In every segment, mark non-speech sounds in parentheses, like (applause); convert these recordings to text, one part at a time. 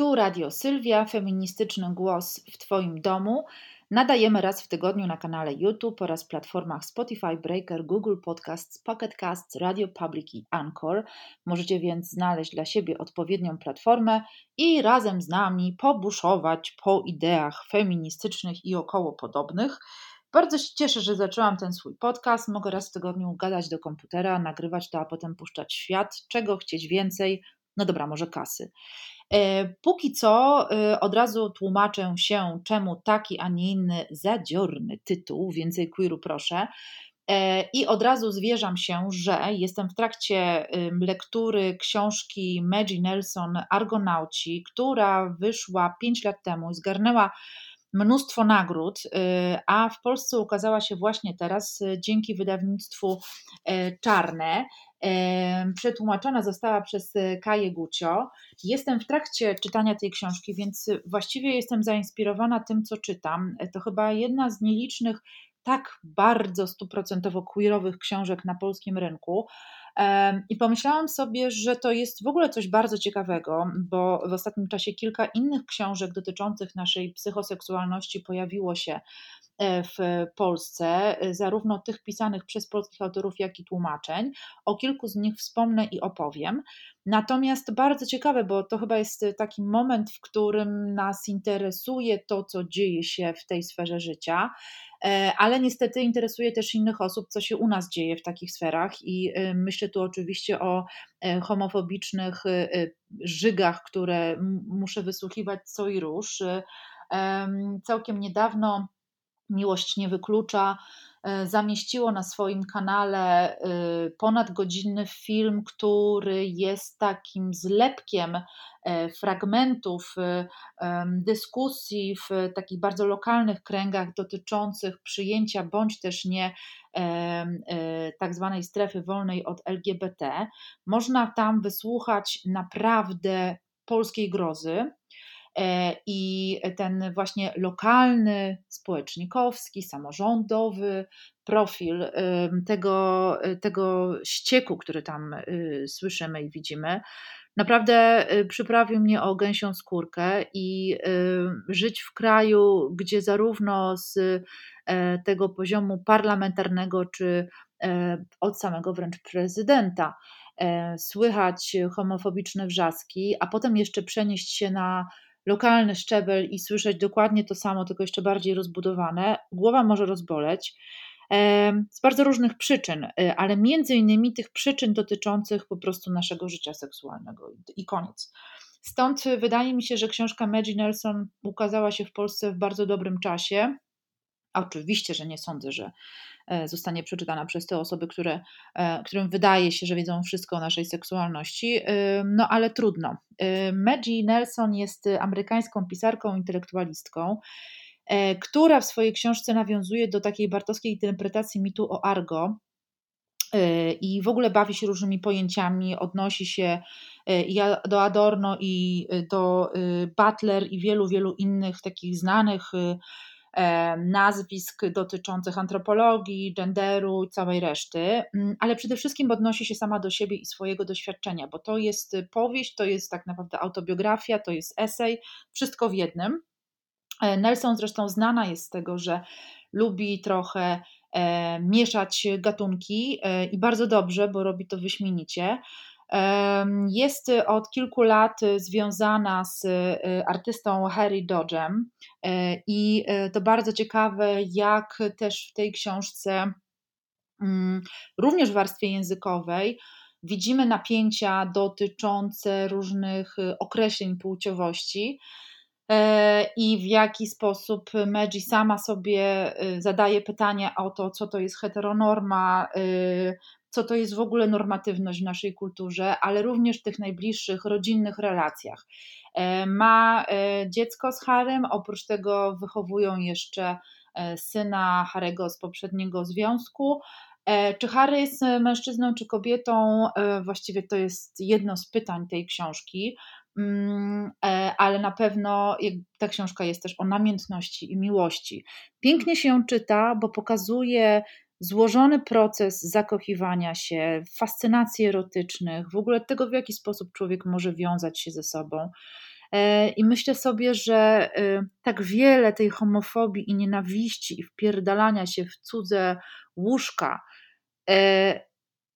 Tu Radio Sylwia, feministyczny głos w Twoim domu. Nadajemy raz w tygodniu na kanale YouTube oraz platformach Spotify, Breaker, Google Podcasts, Pocket Casts, Radio Public i Anchor. Możecie więc znaleźć dla siebie odpowiednią platformę i razem z nami pobuszować po ideach feministycznych i około podobnych. Bardzo się cieszę, że zaczęłam ten swój podcast. Mogę raz w tygodniu gadać do komputera, nagrywać to, a potem puszczać świat. Czego chcieć więcej? No dobra, może kasy. E, póki co e, od razu tłumaczę się, czemu taki, a nie inny zadziorny tytuł. Więcej queeru proszę. E, I od razu zwierzam się, że jestem w trakcie lektury książki Maggie Nelson Argonauci, która wyszła 5 lat temu i zgarnęła mnóstwo nagród, a w Polsce ukazała się właśnie teraz dzięki wydawnictwu Czarne przetłumaczona została przez e, Kaję Gucio. Jestem w trakcie czytania tej książki, więc właściwie jestem zainspirowana tym, co czytam. To chyba jedna z nielicznych tak bardzo stuprocentowo queerowych książek na polskim rynku. I pomyślałam sobie, że to jest w ogóle coś bardzo ciekawego, bo w ostatnim czasie kilka innych książek dotyczących naszej psychoseksualności pojawiło się e, w Polsce, zarówno tych pisanych przez polskich autorów, jak i tłumaczeń. O kilku z nich wspomnę i opowiem. Natomiast bardzo ciekawe, bo to chyba jest taki moment, w którym nas interesuje to, co dzieje się w tej sferze życia. E, ale niestety interesuje też innych osób, co się u nas dzieje w takich sferach i e, myślę tu oczywiście o e, homofobicznych żygach, które muszę wysłuchiwać co i róż. Całkiem niedawno Miłość nie wyklucza zamieściło na swoim kanale ponadgodzinny film, który jest takim zlepkiem E, fragmentów e, dyskusji w takich bardzo lokalnych kręgach dotyczących przyjęcia bądź też nie e, tak zwanej strefy wolnej od LGBT. Można tam wysłuchać naprawdę polskiej grozy. I ten właśnie lokalny, społecznikowski, samorządowy profil tego, tego ścieku, który tam słyszymy i widzimy, naprawdę y, przyprawił mnie o gęsią skórkę i y, żyć w kraju, gdzie zarówno z e, tego poziomu parlamentarnego, czy e, od samego wręcz prezydenta e, słychać homofobiczne wrzaski, a potem jeszcze przenieść się na lokalny szczebel i słyszeć dokładnie to samo, tylko jeszcze bardziej rozbudowane, głowa może rozboleć z bardzo różnych przyczyn, y, ale między innymi tych przyczyn dotyczących po prostu naszego życia seksualnego i koniec. Stąd wydaje mi się, że książka Maggie Nelson ukazała się w Polsce w bardzo dobrym czasie. Oczywiście, że nie sądzę, że e, zostanie przeczytana przez te osoby, które, e, którym wydaje się, że wiedzą wszystko o naszej seksualności, no ale trudno. Maggie Nelson jest amerykańską pisarką, intelektualistką. E, która w swojej książce nawiązuje do takiej bartowskiej interpretacji mitu o Argo, e, i w ogóle bawi się różnymi pojęciami, odnosi się e, do Adorno, i do Butler, i wielu, wielu innych takich znanych nazwisk dotyczących antropologii, genderu i całej reszty, mm, ale przede wszystkim odnosi się sama do siebie i swojego doświadczenia, bo to jest powieść, to jest tak naprawdę autobiografia, to jest esej, wszystko w jednym. E, Nelson zresztą znana jest z tego, że lubi trochę e, mieszać gatunki e, i bardzo dobrze, bo robi to wyśmienicie. Jest od kilku lat związana z artystą Harry Dodgem i to bardzo ciekawe, jak też w tej książce, mm, również w warstwie językowej, widzimy napięcia dotyczące różnych określeń płciowości. E, i w jaki sposób Meji sama sobie y, zadaje pytania o to, co to jest heteronorma, y, co to jest w ogóle normatywność w naszej kulturze, ale również w tych najbliższych rodzinnych relacjach. E, ma e, dziecko z Harem, oprócz tego wychowują jeszcze syna Harego z poprzedniego związku. Czy Harry jest mężczyzną czy kobietą? Właściwie to jest jedno z pytań tej książki. Mm, e, ale na pewno ta książka jest też o namiętności i miłości. Pięknie się ją czyta, bo pokazuje złożony proces zakochiwania się, fascynacji erotycznych, w ogóle tego, w jaki sposób człowiek może wiązać się ze sobą. I myślę sobie, że tak wiele tej homofobii i nienawiści i wpierdalania się w cudze łóżka,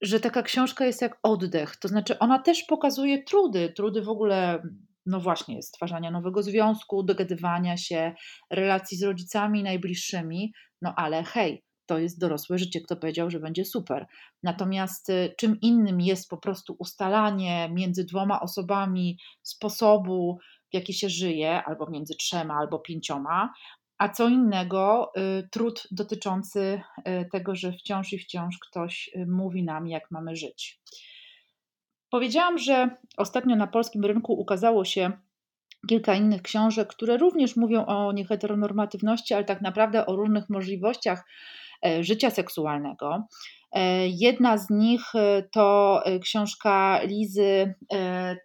że taka książka jest jak oddech. To znaczy, ona też pokazuje trudy, trudy w ogóle no właśnie, stwarzania nowego związku, dogadywania się, relacji z rodzicami najbliższymi, no ale hej, to jest dorosłe życie, kto powiedział, że będzie super. Natomiast y, czym innym jest po prostu ustalanie między dwoma osobami sposobu, w jaki się żyje, albo między trzema, albo pięcioma, a co innego y, trud dotyczący y, tego, że wciąż i wciąż ktoś mówi nam, jak mamy żyć. Powiedziałam, że ostatnio na polskim rynku ukazało się kilka innych książek, które również mówią o nieheteronormatywności, ale tak naprawdę o różnych możliwościach życia seksualnego. E, jedna z nich e, to książka Lizy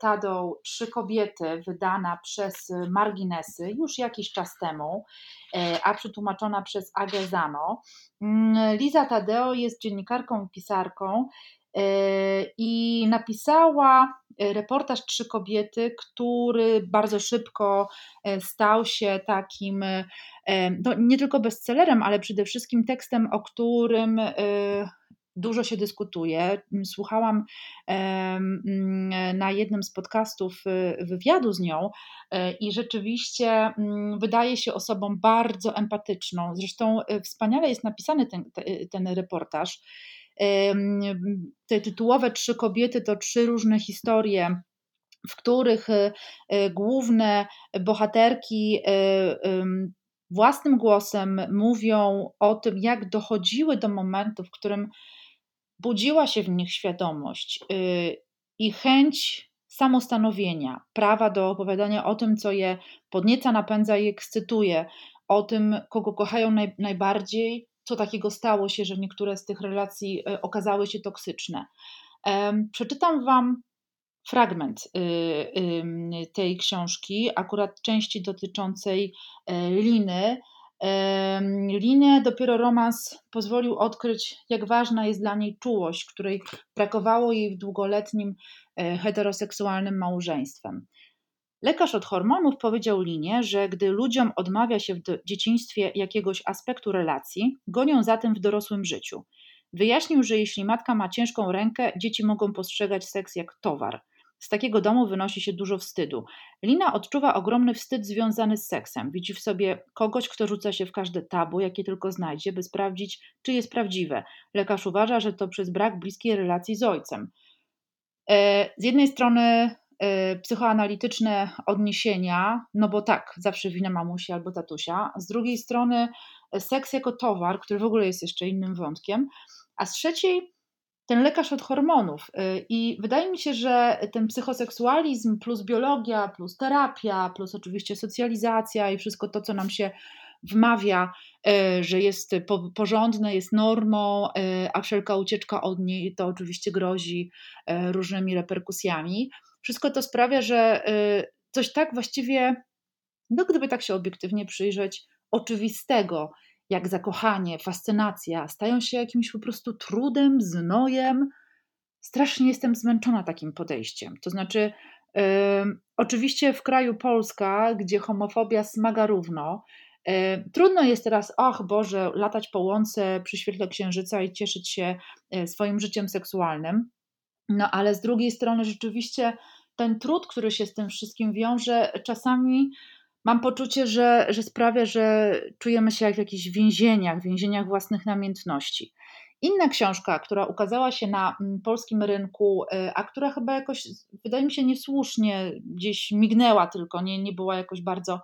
Tadą Trzy kobiety, wydana przez Marginesy już jakiś czas temu, a przetłumaczona przez Agezano. Mm, Liza Tadeo jest dziennikarką i pisarką E, i napisała e, reportaż Trzy Kobiety, który bardzo szybko e, stał się takim no, nie tylko bestsellerem, ale przede wszystkim tekstem, o którym dużo się dyskutuje. Słuchałam na jednym z podcastów wywiadu z nią i rzeczywiście wydaje się osobą bardzo empatyczną. Zresztą wspaniale jest napisany ten, ten reportaż. Te tytułowe trzy kobiety to trzy różne historie w których e, e, główne bohaterki e, własnym głosem mówią o tym, jak dochodziły do momentu, w którym budziła się w nich świadomość i chęć samostanowienia, prawa do opowiadania o tym, co je podnieca, napędza i ekscytuje, o tym, kogo kochają naj, najbardziej, co takiego stało się, że niektóre z tych relacji e, okazały się toksyczne. Przeczytam Wam fragment y, tej książki, akurat części dotyczącej e, Liny. Linę dopiero romans pozwolił odkryć, jak ważna jest dla niej czułość, której brakowało jej w długoletnim e, heteroseksualnym małżeństwem. Lekarz od hormonów powiedział Linie, że gdy ludziom odmawia się w dzieciństwie jakiegoś aspektu relacji, gonią za tym w dorosłym życiu. Wyjaśnił, że jeśli matka ma ciężką rękę, dzieci mogą postrzegać seks jak towar. Z takiego domu wynosi się dużo wstydu. Lina odczuwa ogromny wstyd związany z seksem. Widzi w sobie kogoś, kto rzuca się w każde tabu, jakie tylko znajdzie, by sprawdzić, czy jest prawdziwe. Lekarz uważa, że to przez brak bliskiej relacji z ojcem. E, z jednej strony psychoanalityczne odniesienia, no bo tak, zawsze wina mamusi albo tatusia. Z drugiej strony seks jako towar, który w ogóle jest jeszcze innym wątkiem, a z trzeciej ten lekarz od hormonów. Y, I wydaje mi się, że ten psychoseksualizm plus biologia, plus terapia, plus oczywiście socjalizacja i wszystko to, co nam się wmawia, y, że jest porządne, jest normą, a wszelka ucieczka od niej to oczywiście grozi różnymi reperkusjami wszystko to sprawia, że y, coś tak właściwie, no gdyby tak się obiektywnie przyjrzeć, oczywistego, jak zakochanie, fascynacja, stają się jakimś po prostu trudem, znojem. Strasznie jestem zmęczona takim podejściem. To znaczy, yy, oczywiście w kraju Polska, gdzie homofobia smaga równo, yy, trudno jest teraz, ach Boże, latać po łące przy świetle księżyca i cieszyć się y, swoim życiem seksualnym. No ale z drugiej strony rzeczywiście ten trud, który się z tym wszystkim wiąże, czasami mam poczucie, że, że sprawia, że czujemy się jak w jakichś więzieniach, więzieniach własnych namiętności. Inna książka, która ukazała się na mm, polskim rynku, y, a która chyba jakoś, wydaje mi się, niesłusznie gdzieś mignęła, tylko nie, nie była jakoś bardzo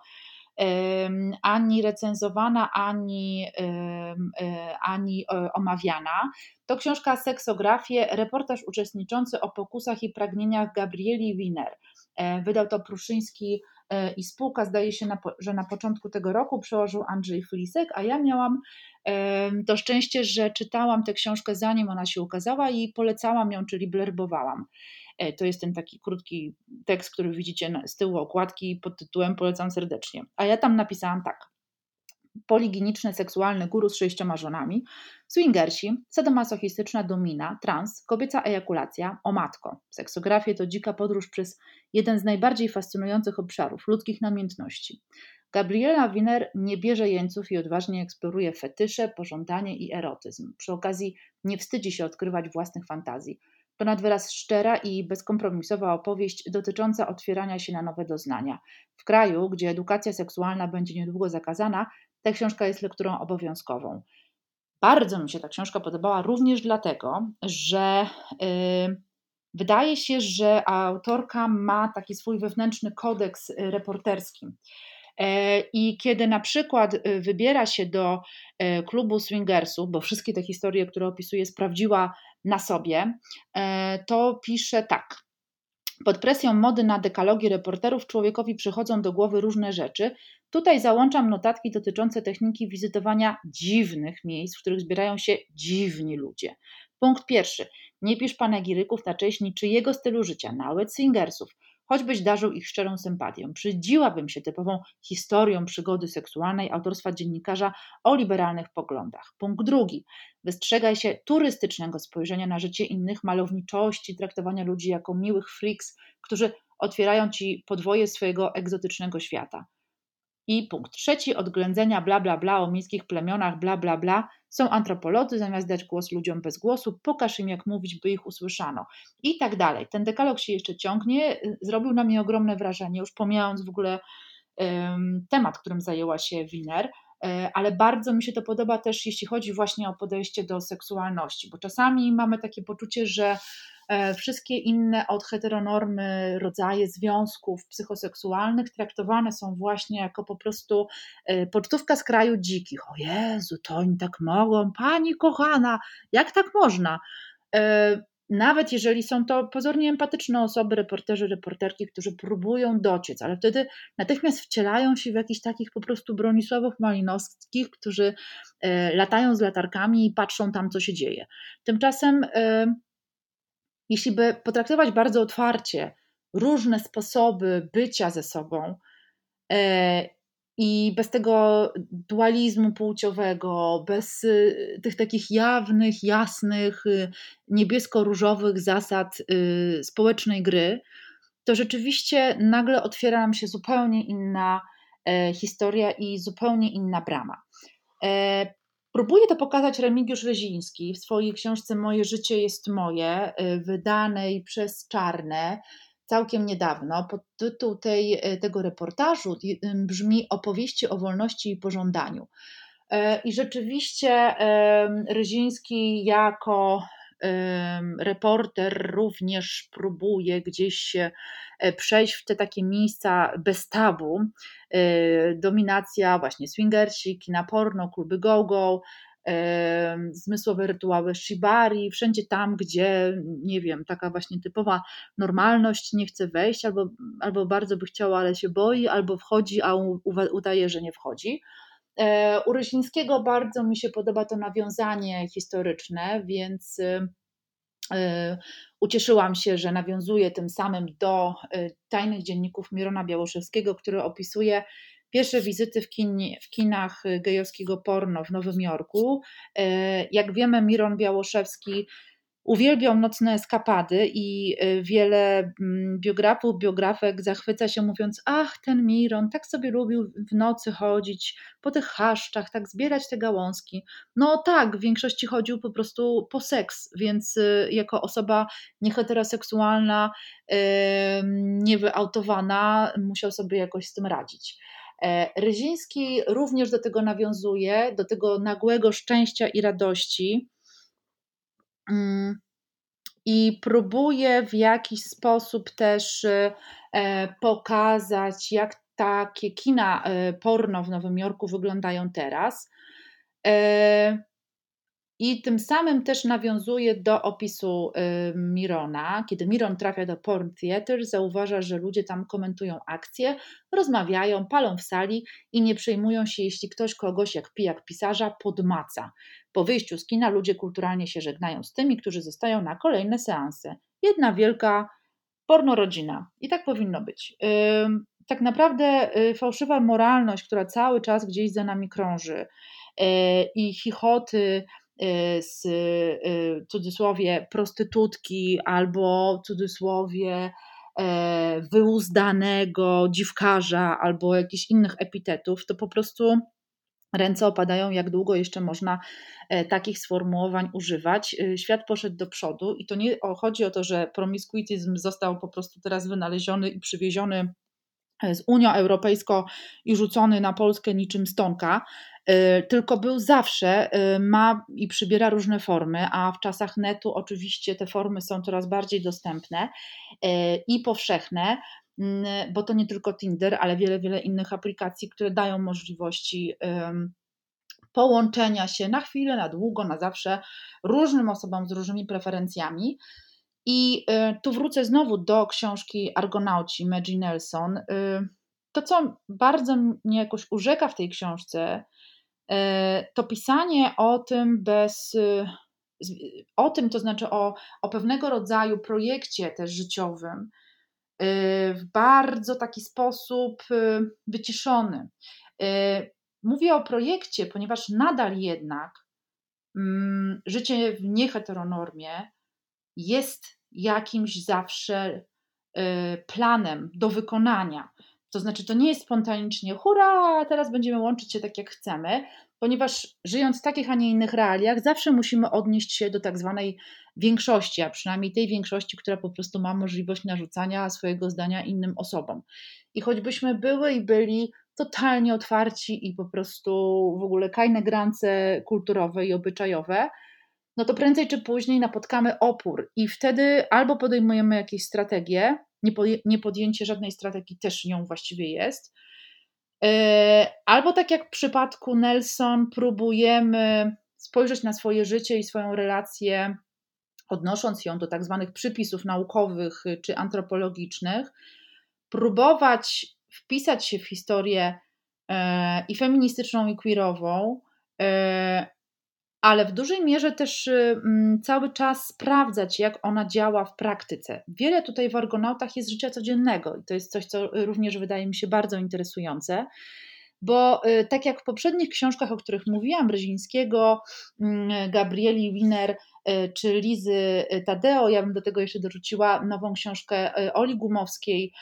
ani recenzowana, ani, e, ani e, omawiana. To książka Seksografie, reportaż uczestniczący o pokusach i pragnieniach Gabrieli Wiener. E, wydał to Pruszyński i spółka, zdaje się, że na początku tego roku przełożył Andrzej Flisek, a ja miałam to szczęście, że czytałam tę książkę zanim ona się ukazała i polecałam ją, czyli blerbowałam. E, to jest ten taki krótki tekst, który widzicie z tyłu okładki pod tytułem Polecam serdecznie. A ja tam napisałam tak. poliginiczny seksualny guru z sześcioma żonami, swingersi, sadomasochistyczna domina, trans, kobieca ejakulacja, o matko. Seksografie to dzika podróż przez jeden z najbardziej fascynujących obszarów ludzkich namiętności. Gabriela Wiener nie bierze jeńców i odważnie eksploruje fetysze, pożądanie i erotyzm. Przy okazji nie wstydzi się odkrywać własnych fantazji. To nad wyraz szczera i bezkompromisowa opowieść dotycząca otwierania się na nowe doznania. W kraju, gdzie edukacja seksualna będzie niedługo zakazana, ta książka jest lekturą obowiązkową. Bardzo mi się ta książka podobała również dlatego, że yy, wydaje się, że autorka ma taki swój wewnętrzny kodeks reporterski. E, I kiedy na przykład y, wybiera się do e, klubu swingersów, bo wszystkie te historie, które opisuje, sprawdziła na sobie, e, to pisze tak. Pod presją mody na dekalogi reporterów człowiekowi przychodzą do głowy różne rzeczy. Tutaj załączam notatki dotyczące techniki wizytowania dziwnych miejsc, w których zbierają się dziwni ludzie. Punkt pierwszy. Nie pisz panegiryków na cześć niczyjego stylu życia, nawet swingersów choćbyś darzył ich szczerą sympatią. Przydziłabym się typową historią przygody seksualnej autorstwa dziennikarza o liberalnych poglądach. Punkt drugi. Wystrzegaj się turystycznego spojrzenia na życie innych, malowniczości, traktowania ludzi jako miłych freaks, którzy otwierają ci podwoje swojego egzotycznego świata. I punkt trzeci, od ględzenia bla bla bla o miejskich plemionach bla bla bla są antropolodzy, zamiast dać głos ludziom bez głosu, pokaż im jak mówić, by ich usłyszano. I tak dalej. Ten dekalog się jeszcze ciągnie, zrobił na mnie ogromne wrażenie, już pomijając w ogóle um, temat, którym zajęła się Winer, e, ale bardzo mi się to podoba też, jeśli chodzi właśnie o podejście do seksualności, bo czasami mamy takie poczucie, że wszystkie inne od heteronormy rodzaje związków psychoseksualnych traktowane są właśnie jako po prostu e, pocztówka z kraju dzikich. O Jezu, to oni tak mogą, pani kochana, jak tak można? E, nawet jeżeli są to pozornie empatyczne osoby, reporterzy, reporterki, którzy próbują dociec, ale wtedy natychmiast wcielają się w jakichś takich po prostu Bronisławów Malinowskich, którzy latają z latarkami i patrzą tam, co się dzieje. Tymczasem jeśli by potraktować bardzo otwarcie różne sposoby bycia ze sobą e, i bez tego dualizmu płciowego, bez y, tych takich jawnych, jasnych, y, niebiesko-różowych zasad y, społecznej gry, to rzeczywiście nagle otwiera nam się zupełnie inna e, historia i zupełnie inna brama. Próbuje to pokazać Remigiusz Reziński w swojej książce Moje życie jest moje, y, wydanej przez Czarne całkiem niedawno. Pod tytuł tej, y, tego reportażu y, brzmi Opowieści o wolności i pożądaniu. I rzeczywiście Reziński jako reporter również próbuje gdzieś e, przejść w te takie miejsca bez tabu. E, dominacja właśnie swingersi, kina porno, kluby go-go, zmysłowe rytuały shibari, wszędzie tam, gdzie, nie wiem, taka właśnie typowa normalność nie chce wejść, albo, albo bardzo by chciała, ale się boi, albo wchodzi, a udaje, że nie wchodzi. E, u Rysińskiego bardzo mi się podoba to nawiązanie historyczne, więc y, y, ucieszyłam się, że nawiązuje tym samym do y, tajnych dzienników Mirona Białoszewskiego, który opisuje pierwsze wizyty w, kin, w kinach gejowskiego porno w Nowym Jorku. E, jak wiemy, Miron Białoszewski uwielbiał nocne eskapady i y, wiele mm, biografów, biografek zachwyca się mówiąc, ach ten Miron tak sobie lubił w nocy chodzić po tych chaszczach, tak zbierać te gałązki. No tak, w większości chodził po prostu po seks, więc y, jako osoba nieheteroseksualna, niewyautowana musiał sobie jakoś z tym radzić. E, Ryziński również do tego nawiązuje, do tego nagłego szczęścia i radości, i próbuje w jakiś sposób też e, pokazać, jak takie kina e, porno w Nowym Jorku wyglądają teraz. I tym samym też nawiązuje do opisu Mirona. Kiedy Miron trafia do Porn Theater, zauważa, że ludzie tam komentują akcje, rozmawiają, palą w sali i nie przejmują się, jeśli ktoś kogoś, jak pijak pisarza, podmaca. Po wyjściu z kina ludzie kulturalnie się żegnają z tymi, którzy zostają na kolejne seanse. Jedna wielka pornorodzina. I tak powinno być. tak naprawdę y, fałszywa moralność, która cały czas gdzieś za nami krąży i chichoty z cudzysłowie prostytutki albo cudzysłowie wyuzdanego dziwkarza albo jakichś innych epitetów, to po prostu ręce opadają, jak długo jeszcze można e, takich sformułowań używać. E, świat poszedł do przodu i to nie chodzi o to, że promiskuityzm został po prostu teraz wynaleziony i przywieziony e, z Unią Europejską i rzucony na Polskę niczym stonka, tylko był zawsze, ma i przybiera różne formy, a w czasach netu oczywiście te formy są coraz bardziej dostępne i powszechne. Mm, bo to nie tylko Tinder, ale wiele, wiele innych aplikacji, które dają możliwości połączenia się na chwilę, na długo, na zawsze różnym osobom z różnymi preferencjami. I y, tu wrócę znowu do książki Argonauci Maggie Nelson. Y, to, co bardzo mnie jakoś urzeka w tej książce, y, to pisanie o tym bez. O tym, to znaczy o, o pewnego rodzaju projekcie też życiowym, w bardzo taki sposób wyciszony. Mówię o projekcie, ponieważ nadal jednak mm, życie w nieheteronormie jest jakimś zawsze planem do wykonania. To znaczy, to nie jest spontanicznie, hurra, teraz będziemy łączyć się tak jak chcemy, ponieważ żyjąc w takich, a nie innych realiach, zawsze musimy odnieść się do tak zwanej większości, a przynajmniej tej większości, która po prostu ma możliwość narzucania swojego zdania innym osobom. I choćbyśmy były i byli totalnie otwarci i po prostu w ogóle kajne grance kulturowe i obyczajowe, no to prędzej czy później napotkamy opór i wtedy albo podejmujemy jakieś strategie, niepodjęcie żadnej strategii też nią właściwie jest, e, albo tak jak w przypadku Nelson, próbujemy spojrzeć na swoje życie i swoją relację odnosząc ją do tak zwanych przypisów naukowych czy antropologicznych, próbować wpisać się w historię e, i feministyczną, i queerową, e, ale w dużej mierze też mm, cały czas sprawdzać, jak ona działa w praktyce. Wiele tutaj w Argonautach jest życia codziennego i to jest coś, co również wydaje mi się bardzo interesujące bo y, tak jak w poprzednich książkach, o których mówiłam, Brzezińskiego, mm, Gabrieli Winer y, czy Lizy y, Tadeo, ja bym do tego jeszcze dorzuciła nową książkę Oli Gumowskiej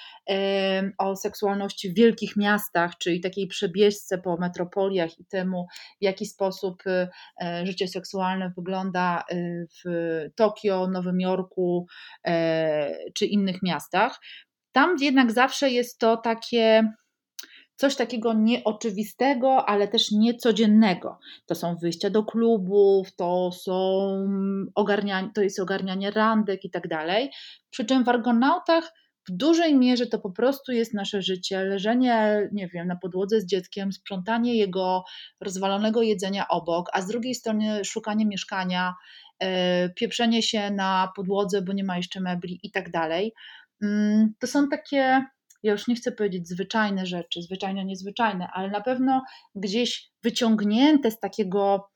o seksualności w wielkich miastach, czyli takiej przebieżce po metropoliach i temu, w jaki sposób życie seksualne wygląda w Tokio, Nowym Jorku czy innych miastach. Tam jednak zawsze jest to takie coś takiego nieoczywistego, ale też niecodziennego. To są wyjścia do klubów, to są ogarnianie, to jest ogarnianie randek i tak dalej. Przy czym w Argonautach w dużej mierze to po prostu jest nasze życie, leżenie, nie wiem, na podłodze z dzieckiem, sprzątanie jego rozwalonego jedzenia obok, a z drugiej strony szukanie mieszkania, e, pieprzenie się na podłodze, bo nie ma jeszcze mebli i tak dalej. Mm, to są takie ja już nie chcę powiedzieć zwyczajne rzeczy, zwyczajne, niezwyczajne, ale na pewno gdzieś wyciągnięte z takiego,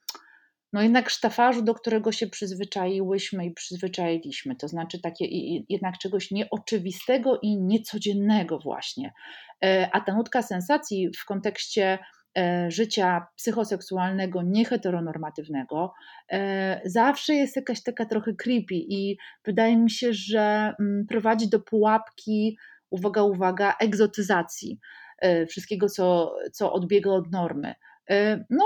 no jednak sztafarzu, do którego się przyzwyczaiłyśmy i przyzwyczailiśmy. To znaczy takie jednak czegoś nieoczywistego i niecodziennego właśnie. E, a ta nutka sensacji w kontekście e, życia psychoseksualnego, nieheteronormatywnego, e, zawsze jest jakaś taka trochę creepy i wydaje mi się, że mm, prowadzi do pułapki uwaga, uwaga, egzotyzacji e, wszystkiego, co, co odbiega od normy. E, no,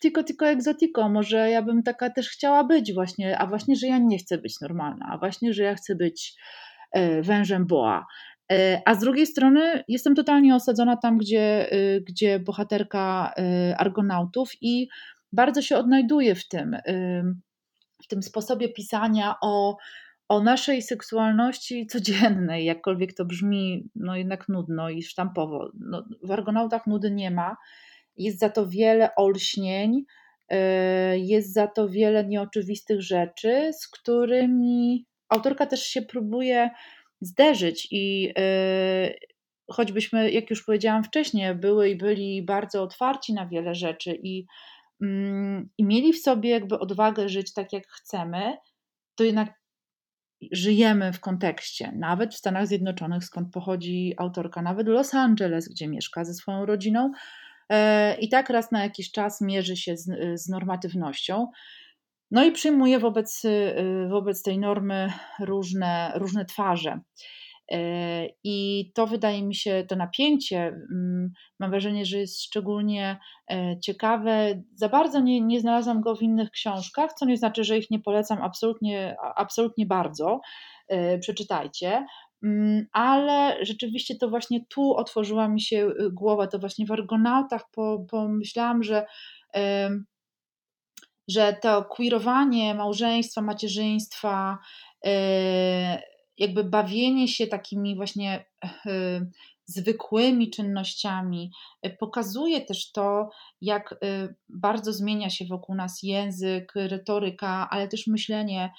tylko, tylko egzotiko, może ja bym taka też chciała być właśnie, a właśnie, że ja nie chcę być normalna, a właśnie, że ja chcę być e, wężem boa. A z drugiej strony jestem totalnie osadzona tam, gdzie, gdzie bohaterka Argonautów i bardzo się odnajduję w tym, w tym sposobie pisania o o naszej seksualności codziennej, jakkolwiek to brzmi, no jednak nudno i sztampowo. No, w Argonautach nudy nie ma. Jest za to wiele olśnień, y, jest za to wiele nieoczywistych rzeczy, z którymi autorka też się próbuje zderzyć i y, choćbyśmy, jak już powiedziałam wcześniej, były i byli bardzo otwarci na wiele rzeczy i, mm, i mieli w sobie jakby odwagę żyć tak, jak chcemy, to jednak żyjemy w kontekście, nawet w Stanach Zjednoczonych, skąd pochodzi autorka, nawet Los Angeles, gdzie mieszka ze swoją rodziną, e, i tak raz na jakiś czas mierzy się z, z normatywnością. No i przyjmuje wobec, wobec tej normy różne, różne twarze. E, I to wydaje mi się, to napięcie, mm, mam wrażenie, że jest szczególnie e, ciekawe. Za bardzo nie, nie znalazłam go w innych książkach, co nie znaczy, że ich nie polecam absolutnie, absolutnie bardzo. E, przeczytajcie. Mm, ale rzeczywiście to właśnie tu otworzyła mi się głowa, to właśnie w Argonautach pomyślałam, że że to queerowanie małżeństwa, macierzyństwa, jakby bawienie się takimi właśnie e, zwykłymi czynnościami e, pokazuje też to, jak e, bardzo zmienia się wokół nas język, retoryka, ale też myślenie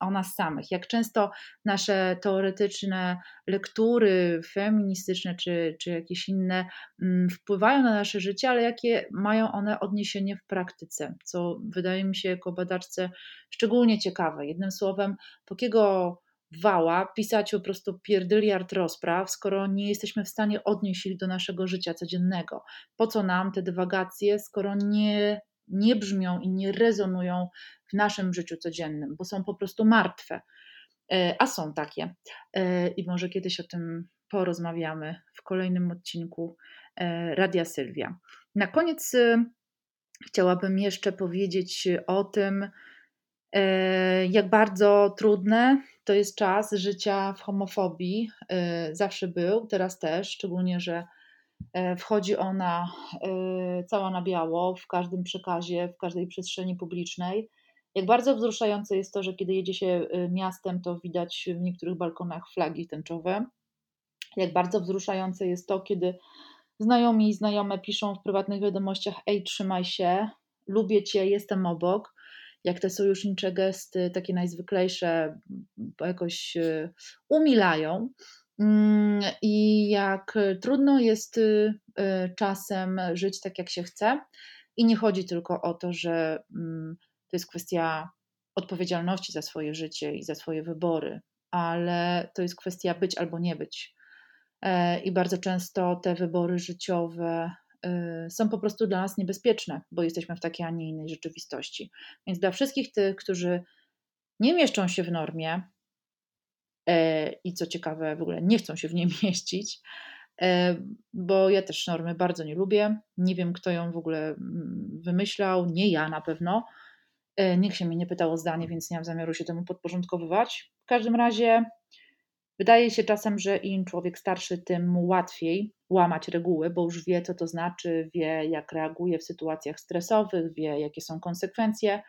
o nas samych. Jak często nasze teoretyczne lektury feministyczne czy, czy jakieś inne mm, wpływają na nasze życie, ale jakie mają one odniesienie w praktyce, co wydaje mi się jako badaczce szczególnie ciekawe. Jednym słowem, po kiego wała, pisać po prostu pierdyliard rozpraw, skoro nie jesteśmy w stanie odnieść ich do naszego życia codziennego. Po co nam te dywagacje, skoro nie, nie brzmią i nie rezonują w naszym życiu codziennym, bo są po prostu martwe. E, a są takie. E, I może kiedyś o tym porozmawiamy w kolejnym odcinku e, Radia Sylwia. Na koniec chciałabym jeszcze powiedzieć o tym, jak bardzo trudne to jest czas życia w homofobii. Y, zawsze był, teraz też, szczególnie, że e, wchodzi ona y, cała na biało w każdym przekazie, w każdej przestrzeni publicznej. Jak bardzo wzruszające jest to, że kiedy jedzie się y, miastem, to widać w niektórych balkonach flagi tęczowe. Jak bardzo wzruszające jest to, kiedy znajomi i znajome piszą w prywatnych wiadomościach: Ej, trzymaj się, lubię cię, jestem obok jak te sojusznicze gesty, takie najzwyklejsze, jakoś e, umilają. Mm, I jak trudno jest e, czasem żyć tak, jak się chce. I nie chodzi tylko o to, że mm, to jest kwestia odpowiedzialności za swoje życie i za swoje wybory, ale to jest kwestia być albo nie być. E, I bardzo często te wybory życiowe są po prostu dla nas niebezpieczne, bo jesteśmy w takiej, a nie innej rzeczywistości. Więc dla wszystkich tych, którzy nie mieszczą się w normie e, i co ciekawe, w ogóle nie chcą się w niej (laughs) mieścić, e, bo ja też normy bardzo nie lubię. Nie wiem, kto ją w ogóle mm, wymyślał, nie ja na pewno. Nikt się mnie nie pytał o zdanie, więc nie mam zamiaru się temu podporządkowywać. W każdym razie Wydaje się czasem, że im człowiek starszy, tym łatwiej łamać reguły, bo już wie, co to znaczy, wie, jak reaguje w sytuacjach stresowych, wie, jakie są konsekwencje.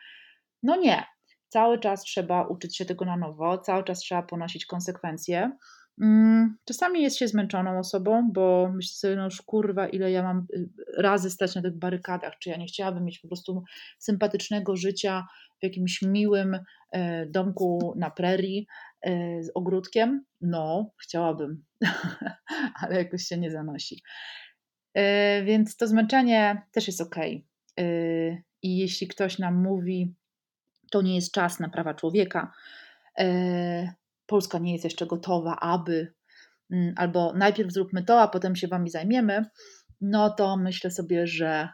No nie. Cały czas trzeba uczyć się tego na nowo, cały czas trzeba ponosić konsekwencje. Mm, czasami jest się zmęczoną osobą, bo myślę sobie, no już kurwa, ile ja mam y, razy stać na tych barykadach, czy ja nie chciałabym mieć po prostu sympatycznego życia w jakimś miłym e, domku na prerii z ogródkiem. No, chciałabym, (laughs) ale jakoś się nie zanosi. E, więc to zmęczenie też jest ok. I jeśli ktoś nam mówi, to nie jest czas na prawa człowieka, Polska nie jest jeszcze gotowa, aby, mm, albo najpierw zróbmy to, a potem się wami zajmiemy, no to myślę sobie, że,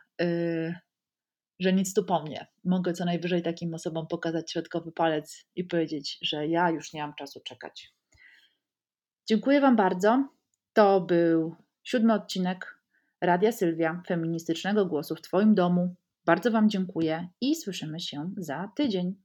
że nic tu po mnie. Mogę co najwyżej takim osobom pokazać środkowy palec i powiedzieć, że ja już nie mam czasu czekać. Dziękuję Wam bardzo. To był siódmy odcinek Radia Sylwia, feministycznego głosu w Twoim domu. Bardzo Wam dziękuję i słyszymy się za tydzień.